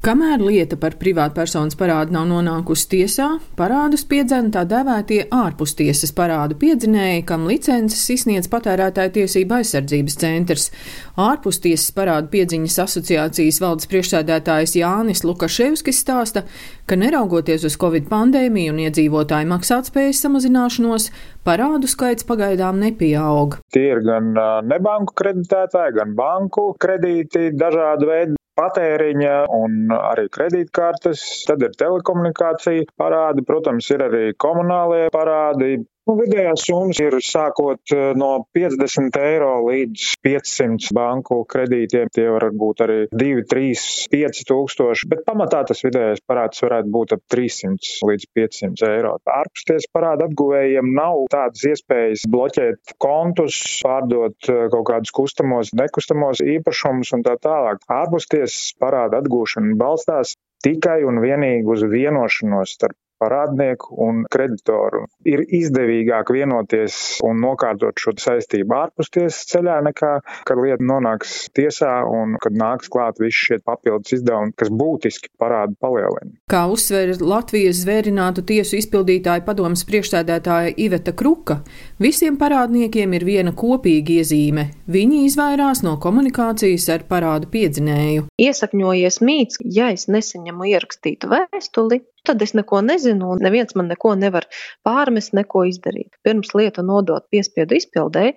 Kamēr lieta par privātpersonas parādu nav nonākusi tiesā, parādus piedzena tā dēvētie ārpustiesas parādu piedzinēji, kam licences izsniedz patērētāja tiesība aizsardzības centrs. Ārpustiesas parādu piedziņas asociācijas valdes priekšsēdētājs Jānis Lukaševskis stāsta, ka neraugoties uz Covid pandēmiju un iedzīvotāju maksātspējas samazināšanos, parādu skaits pagaidām nepieaug. Tie ir gan nebanku kreditētāji, gan banku kredīti, dažādi veidi patēriņa un arī kredītkartes, tad ir telekomunikācija parādi, protams, ir arī komunālie parādi, Nu, vidējās summas ir sākot eh, no 50 eiro līdz 500 banku kredītiem. Tie var būt arī 2, 3, 5 tūkstoši, bet pamatā tas vidējais parāds varētu būt ap 300 līdz 500 eiro. Ārpusties parāda atguvējiem nav tādas iespējas bloķēt kontus, pārdot eh, kaut kādus kustamos, nekustamos īpašumus un tā tālāk. Ārpusties parāda atgūšana balstās tikai un vienīgi uz vienošanos starp parādnieku un kreditoru. Ir izdevīgāk vienoties un nokārtot šo saistību ārpus tiesas ceļā, nekā kad lieta nonāks tiesā un kad nāks klāt visi šie papildus izdevumi, kas būtiski parādu palielina. Kā uzsver Latvijas zvērinātu tiesu izpildītāja padomas priekšsēdētāja Iveta Kruka, visiem parādniekiem ir viena kopīga iezīme - viņi izvairās no komunikācijas ar parādu piedzinēju. Iesakņojies mīts, ja es nesaņemu ierakstītu vēstuli, tad es neko nezinu, un neviens man neko nevar pārmest, neko izdarīt. Pirms lietu nodot piespiedu izpildē,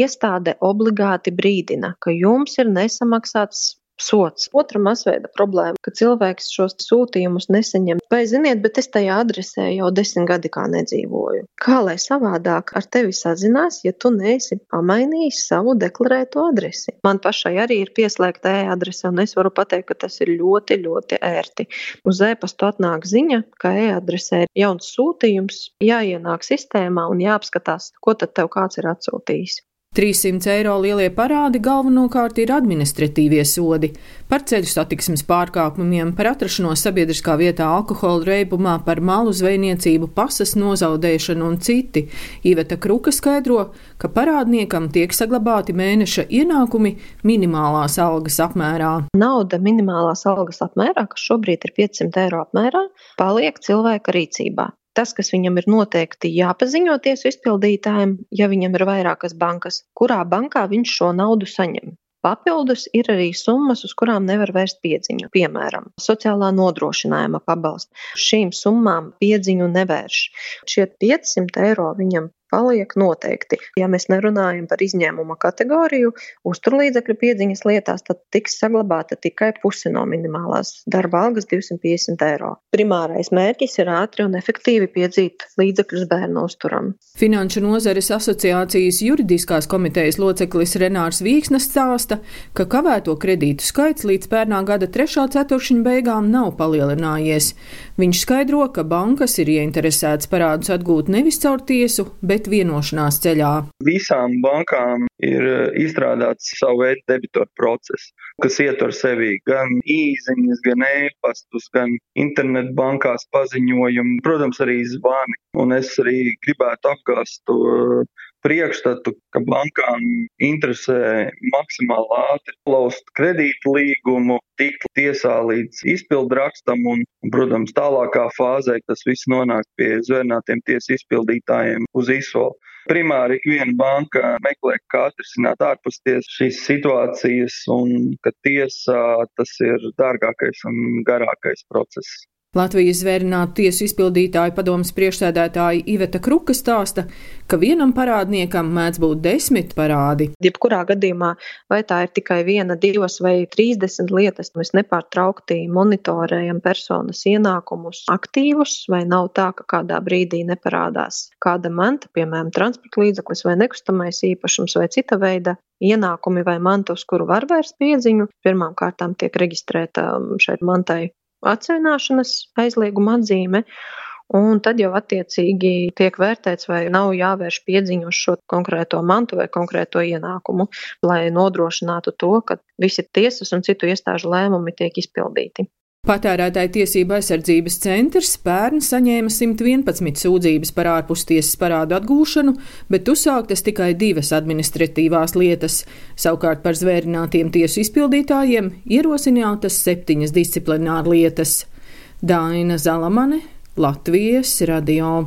iestāde obligāti brīdina, ka jums ir nesamaksāts sots. Otra masveida problēma, ka cilvēks šos sūtījumus nesaņem. Vai ziniet, bet es tajā adresē jau desmit gadi kā nedzīvoju. Kā lai savādāk ar tevi sazinās, ja tu neesi pamainījis savu deklarēto adresi? Man pašai arī ir pieslēgta e-adrese, un es varu pateikt, ka tas ir ļoti, ļoti ērti. Uz e-pastu atnāk ziņa, ka e-adresē ir jauns sūtījums, jāienāk sistēmā un jāapskatās, ko tad tev kāds ir atsūtījis. 300 eiro lielie parādi galvenokārt ir administratīvie sodi par ceļu satiksmes pārkāpumiem, par atrašanos sabiedriskā vietā alkohola reibumā, par malu zvejniecību, pasas nozaudēšanu un citi. Iveta Kruka skaidro, ka parādniekam tiek saglabāti mēneša ienākumi minimālās algas apmērā. Nauda minimālās algas apmērā, kas šobrīd ir 500 eiro apmērā, paliek cilvēka rīcībā tas, kas viņam ir noteikti jāpaziņo tiesu izpildītājiem, ja viņam ir vairākas bankas, kurā bankā viņš šo naudu saņem. Papildus ir arī summas, uz kurām nevar vērst piedziņu. Piemēram, sociālā nodrošinājuma pabalsts. Šīm summām piedziņu nevērš. Šie 500 eiro viņam paliek noteikti. Ja mēs nerunājam par izņēmuma kategoriju, uzturlīdzekļu piedziņas lietās, tad tiks saglabāta tikai puse no minimālās darba algas - 250 eiro. Primārais mērķis ir ātri un efektīvi piedzīt līdzekļus bērnu uzturam. Finanšu nozares asociācijas juridiskās komitejas loceklis Renārs Vīksnes stāsta, ka kavēto kredītu skaits līdz pērnā gada trešā ceturkšņa beigām nav palielinājies. Viņš skaidro, ka bankas ir ieinteresētas parādus atgūt nevis caur tiesu, bet bet vienošanās ceļā. Visām bankām ir eh, izstrādāts savu veidu debitoru procesu, kas ietver sevī gan īziņas, gan e-pastus, gan internetbankās paziņojumu, protams, arī zvani. Un es arī gribētu apgāst to priekšstatu, ka bankām interesē maksimāli ātri plaust kredītu līgumu, tikt tiesā līdz izpildu rakstam un, protams, tālākā fāzē tas viss nonāk pie zvērnātiem tiesu izpildītājiem uz izsolu. Primāri ikviena banka meklē, kā atrisināt ārpus tiesas šīs situācijas, un ka tiesā tas ir dārgākais un garākais process. Latvijas zvērinātu tiesu izpildītāju padomas priekšsēdētāja Iveta Kruka stāsta, ka vienam parādniekam mēdz būt desmit parādi. Jebkurā gadījumā, vai tā ir tikai viena, divas vai trīsdesmit lietas, mēs nepārtraukti monitorējam personas ienākumus aktīvus, vai nav tā, ka kādā brīdī neparādās kāda manta, piemēram, transporta līdzeklis vai nekustamais īpašums vai cita veida ienākumi vai manta, uz kuru var vērst piedziņu. Pirmām kārtām tiek reģistrēta šeit mantai atseviļināšanas aizlieguma atzīme. Un tad jau attiecīgi tiek vērtēts, vai nav jāvērš piedziņu uz šo konkrēto mantu vai konkrēto ienākumu, lai nodrošinātu to, ka visi tiesas un citu iestāžu lēmumi tiek izpildīti. Patērētāja tiesība aizsardzības centrs pērn saņēma 111 sūdzības par ārpustiesas parādu atgūšanu, bet uzsāktas tikai divas administratīvās lietas. Savukārt par zvērinātiem tiesu izpildītājiem ierosinātas septiņas disciplināra lietas. Daina Zalamane, Latvijas radio.